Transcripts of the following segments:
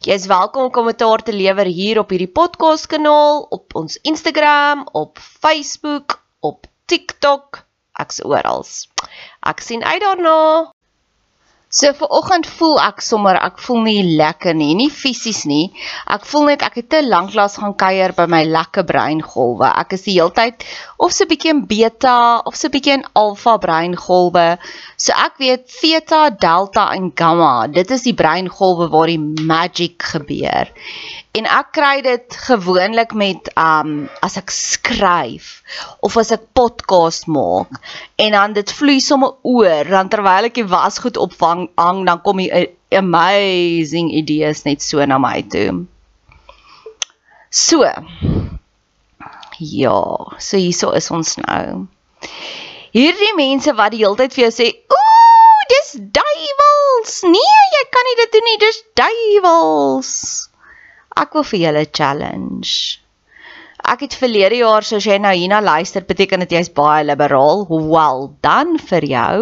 Jy is welkom om kommentaar te lewer hier op hierdie podcast kanaal, op ons Instagram, op Facebook, op TikTok, ek's oral. Ek sien uit daarna. So vir oggend voel ek sommer ek voel nie lekker nie, nie fisies nie. Ek voel net ek het te lank lank gaan kuier by my lekker breingolwe. Ek is die heeltyd of so 'n bietjie in beta of so 'n bietjie in alfa breingolwe. So ek weet theta, delta en gamma, dit is die breingolwe waar die magic gebeur en ek kry dit gewoonlik met um as ek skryf of as ek podcast maak en dan dit vloei sommer oor dan terwyl ek die wasgoed opvang hang dan kom die amazing idees net so na my toe. So. Ja, so hierso is ons nou. Hierdie mense wat die hele tyd vir jou sê, "Ooh, dis duiwels." Nee, jy kan nie dit doen nie, dis duiwels ek wil vir julle challenge. Ek het verlede jaar soos jy nou hierna luister, beteken dit jy's baie liberaal. Wel, dan vir jou.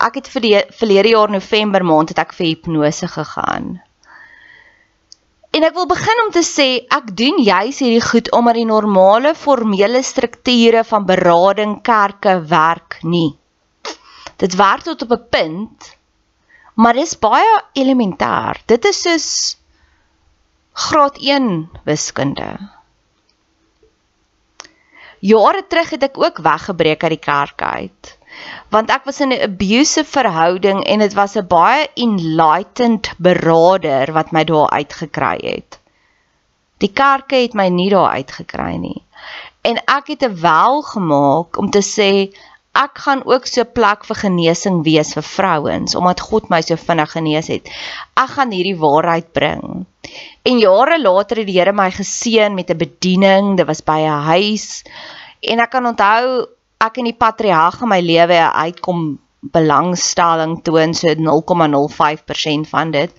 Ek het vir verlede jaar November maand het ek vir hipnose gegaan. En ek wil begin om te sê ek doen juis hierdie goed omdat die normale formele strukture van berading kerke werk nie. Dit werk tot op 'n punt, maar dis baie elementêr. Dit is soos graad 1 wiskunde. Jare terug het ek ook weggebreek uit die kerk uit. Want ek was in 'n abusive verhouding en dit was 'n baie enlightened beraader wat my daar uitgekry het. Die kerke het my nie daar uitgekry nie. En ek het 'n wel gemaak om te sê ek gaan ook so plek vir genesing wees vir vrouens omdat God my so vinnig genees het. Ek gaan hierdie waarheid bring. En jare later het die Here my geseën met 'n bediening. Dit was by 'n huis. En ek kan onthou ek in die patriarg in my lewe uitkom belangstelling toon so 0,05% van dit.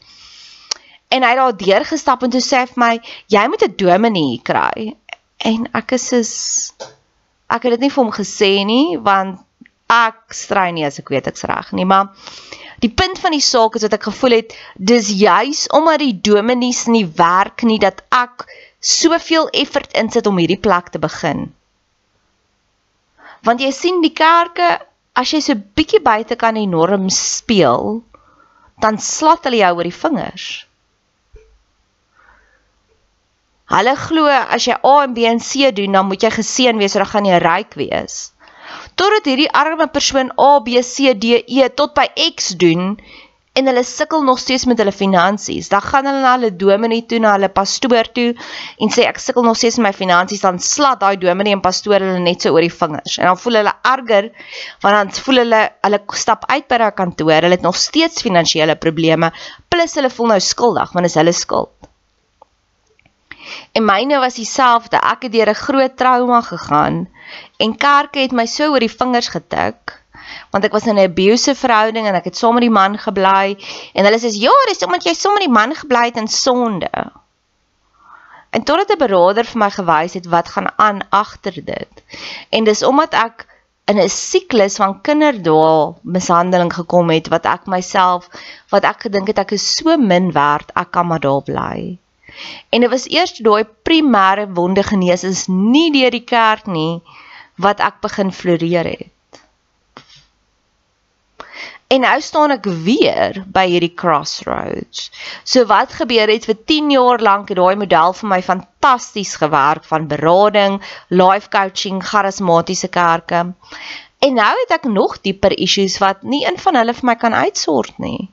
En hy het daar deurgestap en toe sê hy vir my, jy moet 'n dominee kry. En ek is is ek het dit nie vir hom gesê nie want ek strei nie as ek weet ek's reg nie, maar die punt van die saak is dat ek gevoel het dis juis omdat die dominees nie werk nie dat ek soveel effort insit om hierdie plek te begin. Want jy sien die kerke as jy so bietjie buite kan die norm speel, dan slat hulle jou oor die vingers. Hulle glo as jy A en B en C doen, dan moet jy geseën wees, dan gaan jy ryk wees. Totdat hierdie arme persoon A, B, C, D, E tot by X doen en hulle sukkel nog steeds met hulle finansies. Dan gaan hulle na hulle dominee toe, na hulle pastoor toe en sê ek sukkel nog steeds met my finansies, dan slat daai dominee en pastoor hulle net so oor die vingers. En dan voel hulle erger want dan voel hulle hulle stap uit by daai kantoor, hulle het nog steeds finansiële probleme plus hulle voel nou skuldig want dit is hulle skuld. En myne was dieselfde. Ek het deur 'n groot trauma gegaan en kerke het my so oor die vingers getik want ek was in 'n abusive verhouding en ek het saam met die man gebly en hulle sê ja, dis omdat jy saam met die man gebly het in sonde. En totdat 'n beraader vir my gewys het wat gaan aan agter dit. En dis omdat ek in 'n siklus van kinderdaal mishandeling gekom het wat ek myself wat ek gedink het ek is so min werd, ek kan maar daar bly. En dit was eers daai primêre wonde genees is nie deur die kerk nie wat ek begin floreer het. En nou staan ek weer by hierdie crossroads. So wat gebeur het vir 10 jaar lank het daai model vir my fantasties gewerk van berading, life coaching, charismatiese kerke. En nou het ek nog dieper issues wat nie een van hulle vir my kan uitsort nie.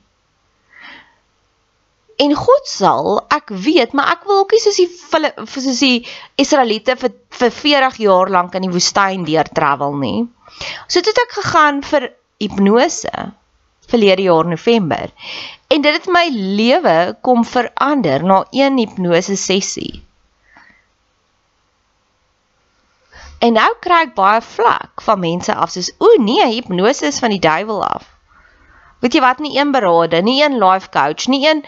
En God sal, ek weet, maar ek wil ook nie soos die soos die Israeliete vir vir 40 jaar lank in die woestyn deur travel nie. So het ek gegaan vir hipnose verlede jaar November. En dit het my lewe kom verander na een hipnose sessie. En nou kry ek baie vlak van mense af soos o nee, hipnose is van die duiwel af. Weet jy wat nie een berade, nie een life coach, nie een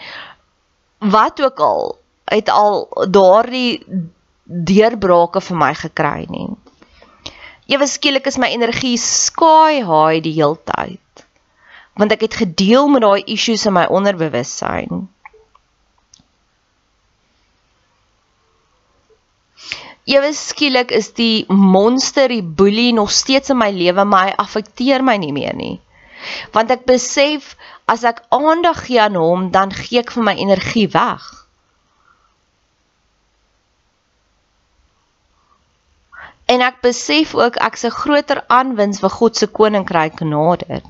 wat ook al het al daardie deurbrake vir my gekry nie. Ewe skielik is my energie sky high die heeltyd want ek het gedeel met daai issues in my onderbewussyn. Ewe skielik is die monster, die boelie nog steeds in my lewe, maar hy affekteer my nie meer nie. Want ek besef as ek aandag gee aan hom, dan gee ek vir my energie weg. En ek besef ook ek se groter aanwins vir God se koninkryk nader.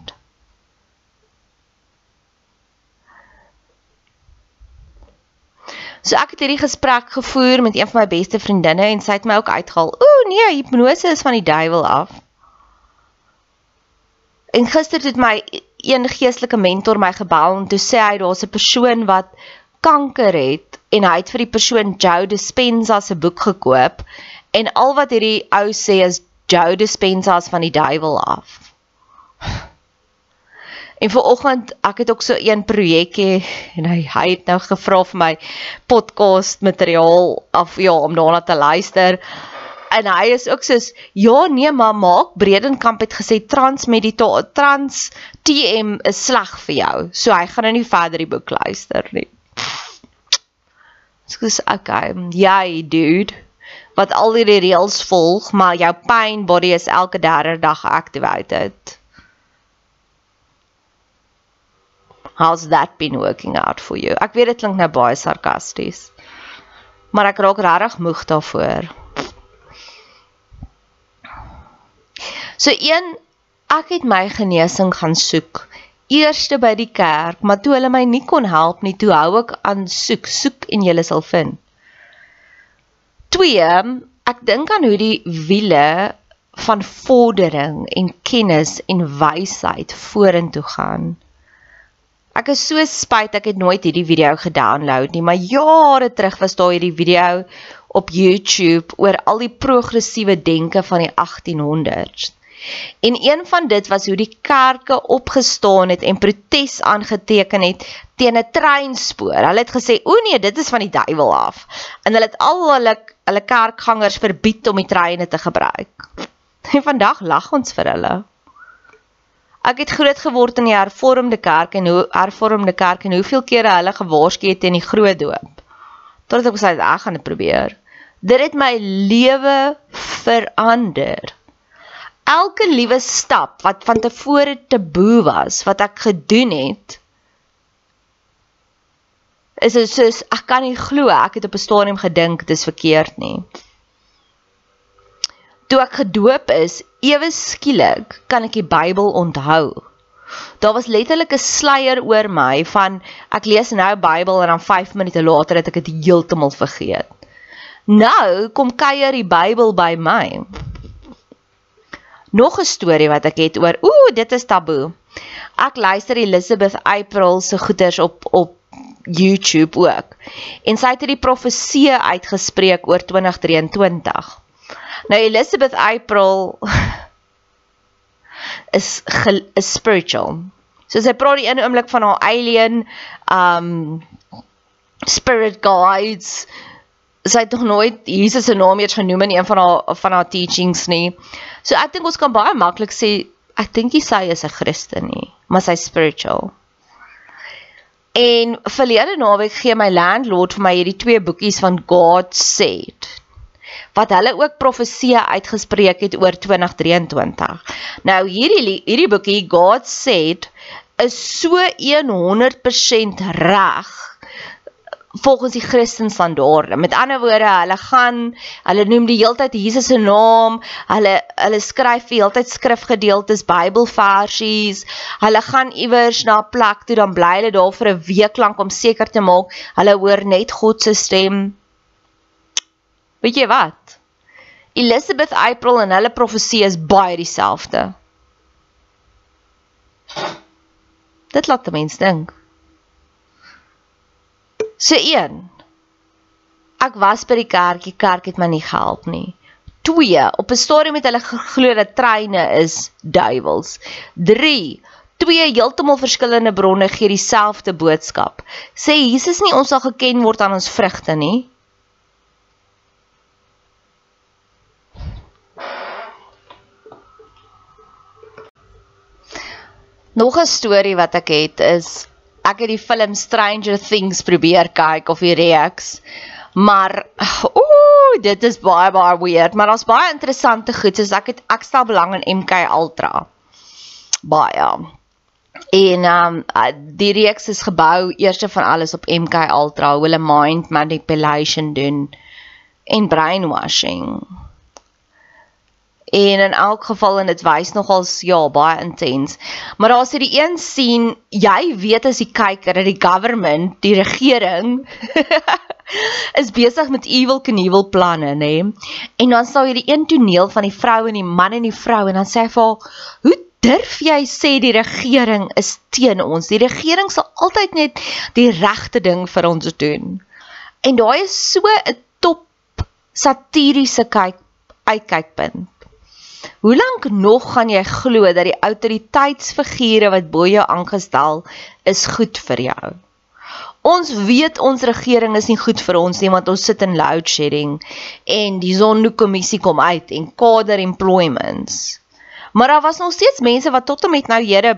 So ek het hierdie gesprek gevoer met een van my beste vriendinne en sy het my ook uitgehaal. Ooh nee, hipnose is van die duiwel af. En gister het my een geestelike mentor my gebel en toe sê hy daar's 'n persoon wat kanker het en hy het vir die persoon Joe Dispenza se boek gekoop en al wat hierdie ou sê is Joe Dispenza is van die duiwel af. En vir oggend, ek het ook so een projekkie en hy hy het nou gevra vir my podcast materiaal af ja om daarna te luister. En hy is ook soos ja nee maar maak Bredenkamp het gesê transmedita trans TM is sleg vir jou. So hy gaan nou nie verder die boek luister nie. Skus okay. Jy dude wat al die reëls volg, maar jou pain body is elke derde dag activated. How's that been working out for you? Ek weet dit klink nou baie sarkasties. Maar ek raak regtig moeg daarvoor. So een ek het my genesing gaan soek. Eerste by die kerk, maar toe hulle my nie kon help nie, toe hou ek aan soek, soek en jy sal vind. 2. Ek dink aan hoe die wiele van vordering en kennis en wysheid vorentoe gaan. Ek is so spyt ek het nooit hierdie video gedownload nie, maar jare terug was daar hierdie video op YouTube oor al die progressiewe denke van die 1800s. En een van dit was hoe die kerke opgestaan het en protes aangeteken het teen 'n treinspoor. Hulle het gesê, "O nee, dit is van die duiwel af." En hulle het al hulle hulle kerkgangers verbied om die treine te gebruik. En vandag lag ons vir hulle. Ek het groot geword in die hervormde kerk en hoe hervormde kerk en hoeveel kere hulle gewaarsku het teen die groot doop. Totdat ek besluit ek gaan dit probeer. Dit het my lewe verander. Elke liewe stap wat van tevore taboe was, wat ek gedoen het, is dit soos ek kan nie glo ek het op 'n stadium gedink dis verkeerd nie. Toe ek gedoop is, ewe skielik kan ek die Bybel onthou. Daar was letterlik 'n sluier oor my van ek lees nou Bybel en dan 5 minute later het ek dit heeltemal vergeet. Nou kom kuier die Bybel by my. Nog 'n storie wat ek het oor ooh, dit is taboe. Ek luister Elizabeth April se goeters op op YouTube ook. En sy het hierdie profesie uitgespreek oor 2023. Nou Elizabeth April is is spiritual. So sy praat die ene oomblik van haar alien um spirit guides. Sy het nog nooit Jesus se naam eers genoem in een van haar van haar teachings nie. So ek dink ons kan baie maklik sê ek dink sy is 'n Christen nie, maar sy spiritual. En verlede naweek gee my landlord vir my hierdie twee boekies van God said wat hulle ook profesie uitgespreek het oor 2023. Nou hierdie hierdie boekie God said is so 100% reg volgens die Christen standaarde. Met ander woorde, hulle gaan, hulle noem die heeltyd Jesus se naam, hulle hulle skryf die heeltyd skrifgedeeltes, Bybelversies. Hulle gaan iewers na 'n plek toe dan bly hulle daar vir 'n week lank om seker te maak hulle hoor net God se stem. Weet jy wat? Elizabeth April en hulle profesie is baie dieselfde. Dit laat 'n mens dink. So 1. Ek was by die kerk, die kerk het my nie gehelp nie. 2. Op 'n stadium het hulle geglo dat treine is duiwels. 3. Twee heeltemal verskillende bronne gee dieselfde boodskap. Sê Jesus nie ons sal geken word aan ons vrugte nie. Nog 'n storie wat ek het is ek het die film Stranger Things probeer kyk of die reeks. Maar ooh, dit is baie baie weird, maar daar's baie interessante goed soos ek het ek stel belang in MK Ultra. Baie. En ehm um, die reeks is gebou eerste van alles op MK Ultra, hoe hulle mind manipulation doen en brainwashing. En in elk geval en dit wys nogals ja baie intens. Maar daar's hierdie een sien, jy weet as jy kyk dat die government, die regering is besig met evil knievel planne, nê? En dan sal jy die een toneel van die vrou en die man en die vrou en dan sê hy vir hoe durf jy sê die regering is teen ons? Die regering sal altyd net die regte ding vir ons doen. En daai is so 'n top satiriese kyk uitkykpunt. Hoe lank nog gaan jy glo dat die autoriteitsfigure wat bo jou aangestel is goed vir jou? Ons weet ons regering is nie goed vir ons nie want ons sit in load shedding en die Zondo-kommissie kom uit en kader employments. Maar daar was nog steeds mense wat tot en met nou Here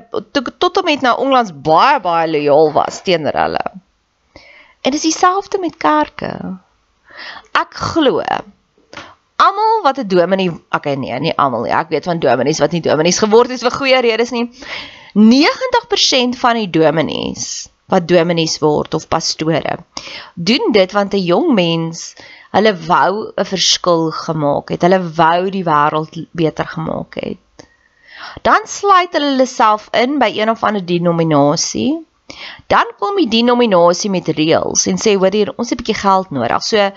tot en met nou onlangs baie baie lojaal was teenoor hulle. En dis dieselfde met kerke. Ek glo almal wat 'n dominee, okay nee, nie almal nie. Ek weet van dominees wat nie dominees geword het vir goeie redes nie. 90% van die dominees wat dominees word of pastore doen dit want 'n jong mens hulle wou 'n verskil gemaak het. Hulle wou die wêreld beter gemaak het. Dan sluit hulle hulle self in by een of ander denominasie. Dan kom die denominasie met reëls en sê hoor hier, ons het 'n bietjie geld nodig. So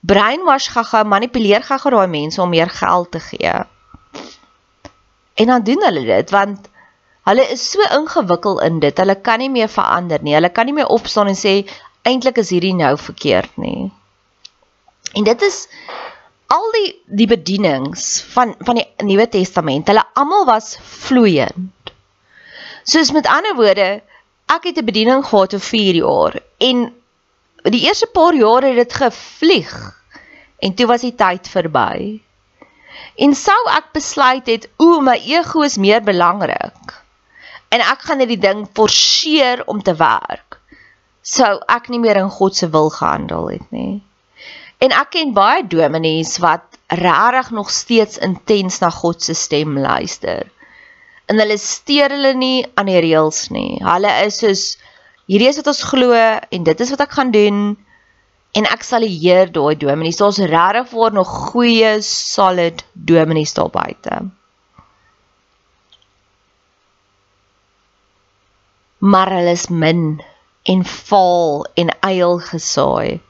brainwash gaga manipuleer gaga daai mense om meer geld te gee. En dan doen hulle dit want hulle is so ingewikkel in dit. Hulle kan nie meer verander nie. Hulle kan nie meer opstaan en sê eintlik is hierdie nou verkeerd nie. En dit is al die die bedienings van van die Nuwe Testament. Hulle almal was vloeiend. Soos met ander woorde, ek het 'n bediening gehad vir 4 jaar en die eerste paar jare het dit gevlieg en toe was die tyd verby. En sou ek besluit het, o, my ego is meer belangrik en ek gaan net die ding forceer om te werk. Sou ek nie meer in God se wil gehandel het nie. En ek ken baie dominees wat regtig nog steeds intens na God se stem luister. En hulle steur hulle nie aan die reëls nie. Hulle is soos Hierdie is wat ons glo en dit is wat ek gaan doen en ek sal hier daai dominees. Daar's regtig voor nog goeie solid dominees daar buite. Maar hulle is min en val en eil gesaai.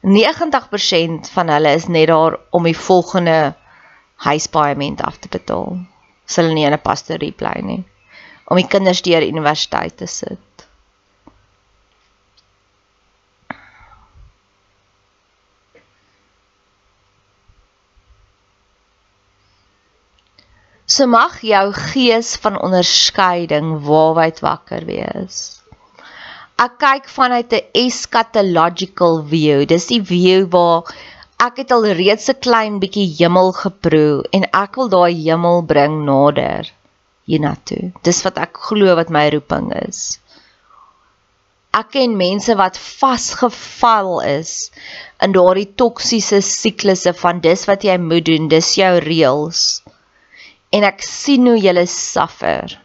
90% van hulle is net daar om die volgende huispaaiement af te betaal. Hulle nie in 'n pastorie bly nie om die kinders deur universiteit te sit. So mag jou gees van onderskeiding waarwyd wakker wees. Ek kyk vanuit 'n eschatological view. Dis die view waar ek het al reeds 'n klein bietjie hemel geproe en ek wil daai hemel bring nader hiernatoe. Dis wat ek glo wat my roeping is. Ek ken mense wat vasgeval is in daardie toksiese siklusse van dis wat jy moet doen, dis jou reëls. En ek sien hoe jy suffer.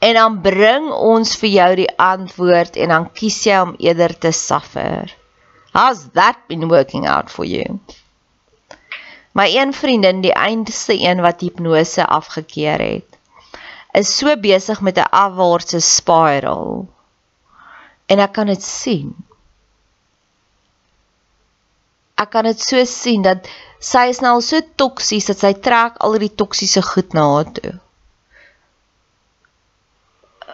En dan bring ons vir jou die antwoord en dan kies jy om eerder te suffer. How's that been working out for you? My een vriendin, die einste een wat hipnose afgekeer het, is so besig met 'n afwaartse spiral. En ek kan dit sien. Ek kan dit so sien dat sy is nou al so toksies dat sy trek al die toksiese goed na haar toe.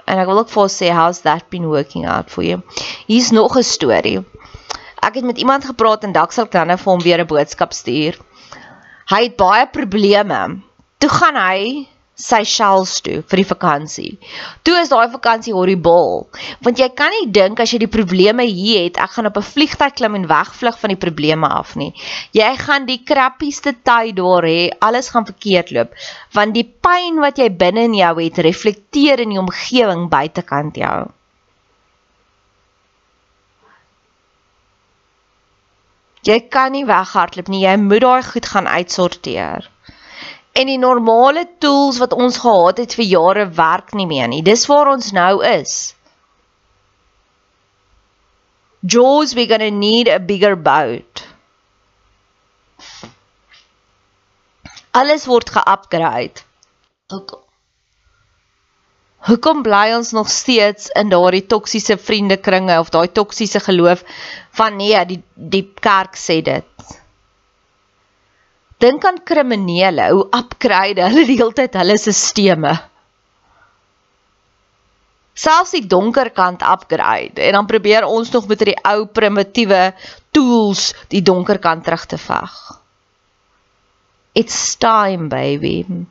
En ek wil ook vir haar sê how's that been working out for you? Hier's nog 'n storie. Ek het met iemand gepraat en dalk sal kan hy vir hom weer 'n boodskap stuur. Hy het baie probleme. Toe gaan hy sy shells toe vir die vakansie. Toe is daai vakansie horrible, want jy kan nie dink as jy die probleme hier het, ek gaan op 'n vliegtuig klim en wegvlug van die probleme af nie. Jy gaan die krappieste tyd daar hê, alles gaan verkeerd loop, want die pyn wat jy binne in jou het, reflekteer in die omgewing buitekant jou. Jy kan nie weghardloop nie. Jy moet daai goed gaan uitsorteer. En die normale tools wat ons gehad het vir jare werk nie meer nie. Dis waar ons nou is. Jaws we going to need a bigger boat. Alles word ge-upgrade. Ook Hoekom bly ons nog steeds in daardie toksiese vriendekringe of daai toksiese geloof van nee, die die kerk sê dit. Dink aan kriminele, hoe upgrade hulle die hele tyd hulle stelsels. Selfs die donker kant upgrade en dan probeer ons nog met hierdie ou primitiewe tools die donker kant terug te veg. It's time baby.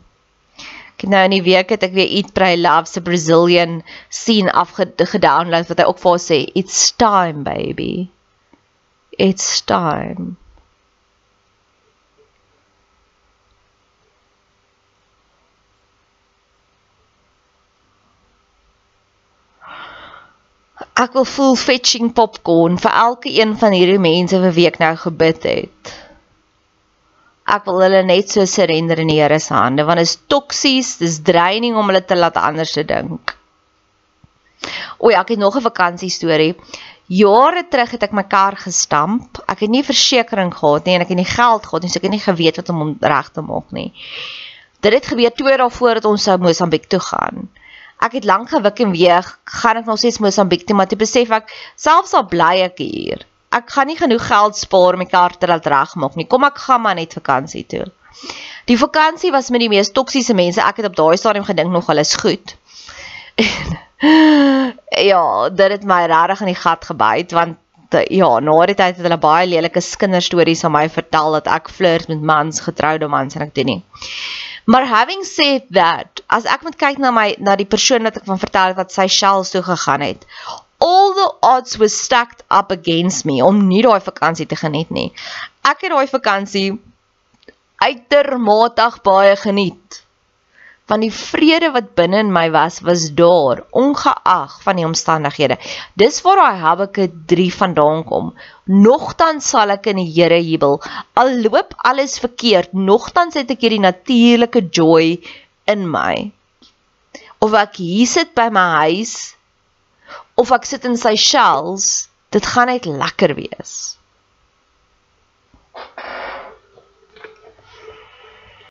Ek nou in die week het ek weer Eat Pray Love se Brazilian scene afgedownload wat hy ook vir sê it's time baby. It's time. Ek wil full fetching popcorn vir elke een van hierdie mense vir week nou gebid het. Ek wil hulle net so surrender in die Here se hande want dit is toksies, dis draining om hulle te laat anders te dink. O ja, ek het nog 'n vakansie storie. Jare terug het ek my kar gestamp. Ek het nie versekerings gehad nie en ek het nie geld gehad nie, so ek het nie geweet wat om hom reg te maak nie. Dit het gebeur twee dae voordat ons sou Mosambiek toe gaan. Ek het lank gewik en weeg, gaan ek nog steeds Mosambiek toe, maar toe besef ek selfs al bly ek hier, ek gaan nie genoeg geld spaar om my kar te laat regmaak nie. Kom ek gaan maar net vakansie toe. Die vakansie was met die mees toksiese mense. Ek het op daai stadium gedink nog alles goed. ja, dit het my regtig in die gat gebyt want ja, na die tyd het hulle baie lelike kinderstories aan my vertel dat ek flirt met mans, getroude mans en ek doen nie. Maar having said that, as ek moet kyk na my na die persoon wat ek van vertel het wat sy shells toe gegaan het, all the odds were stacked up against me om nie daai vakansie te geniet nie. Ek het daai vakansie uitermate baie geniet. want die vrede wat binne in my was was daar ongeag van die omstandighede. Dis waar daai Habakuk 3 vandaan kom. Nogtans sal ek in die Here jubel. Al loop alles verkeerd, nogtans het ek hierdie natuurlike joy in my. Of ek hier sit by my huis of ek sit in Seychelles, dit gaan net lekker wees.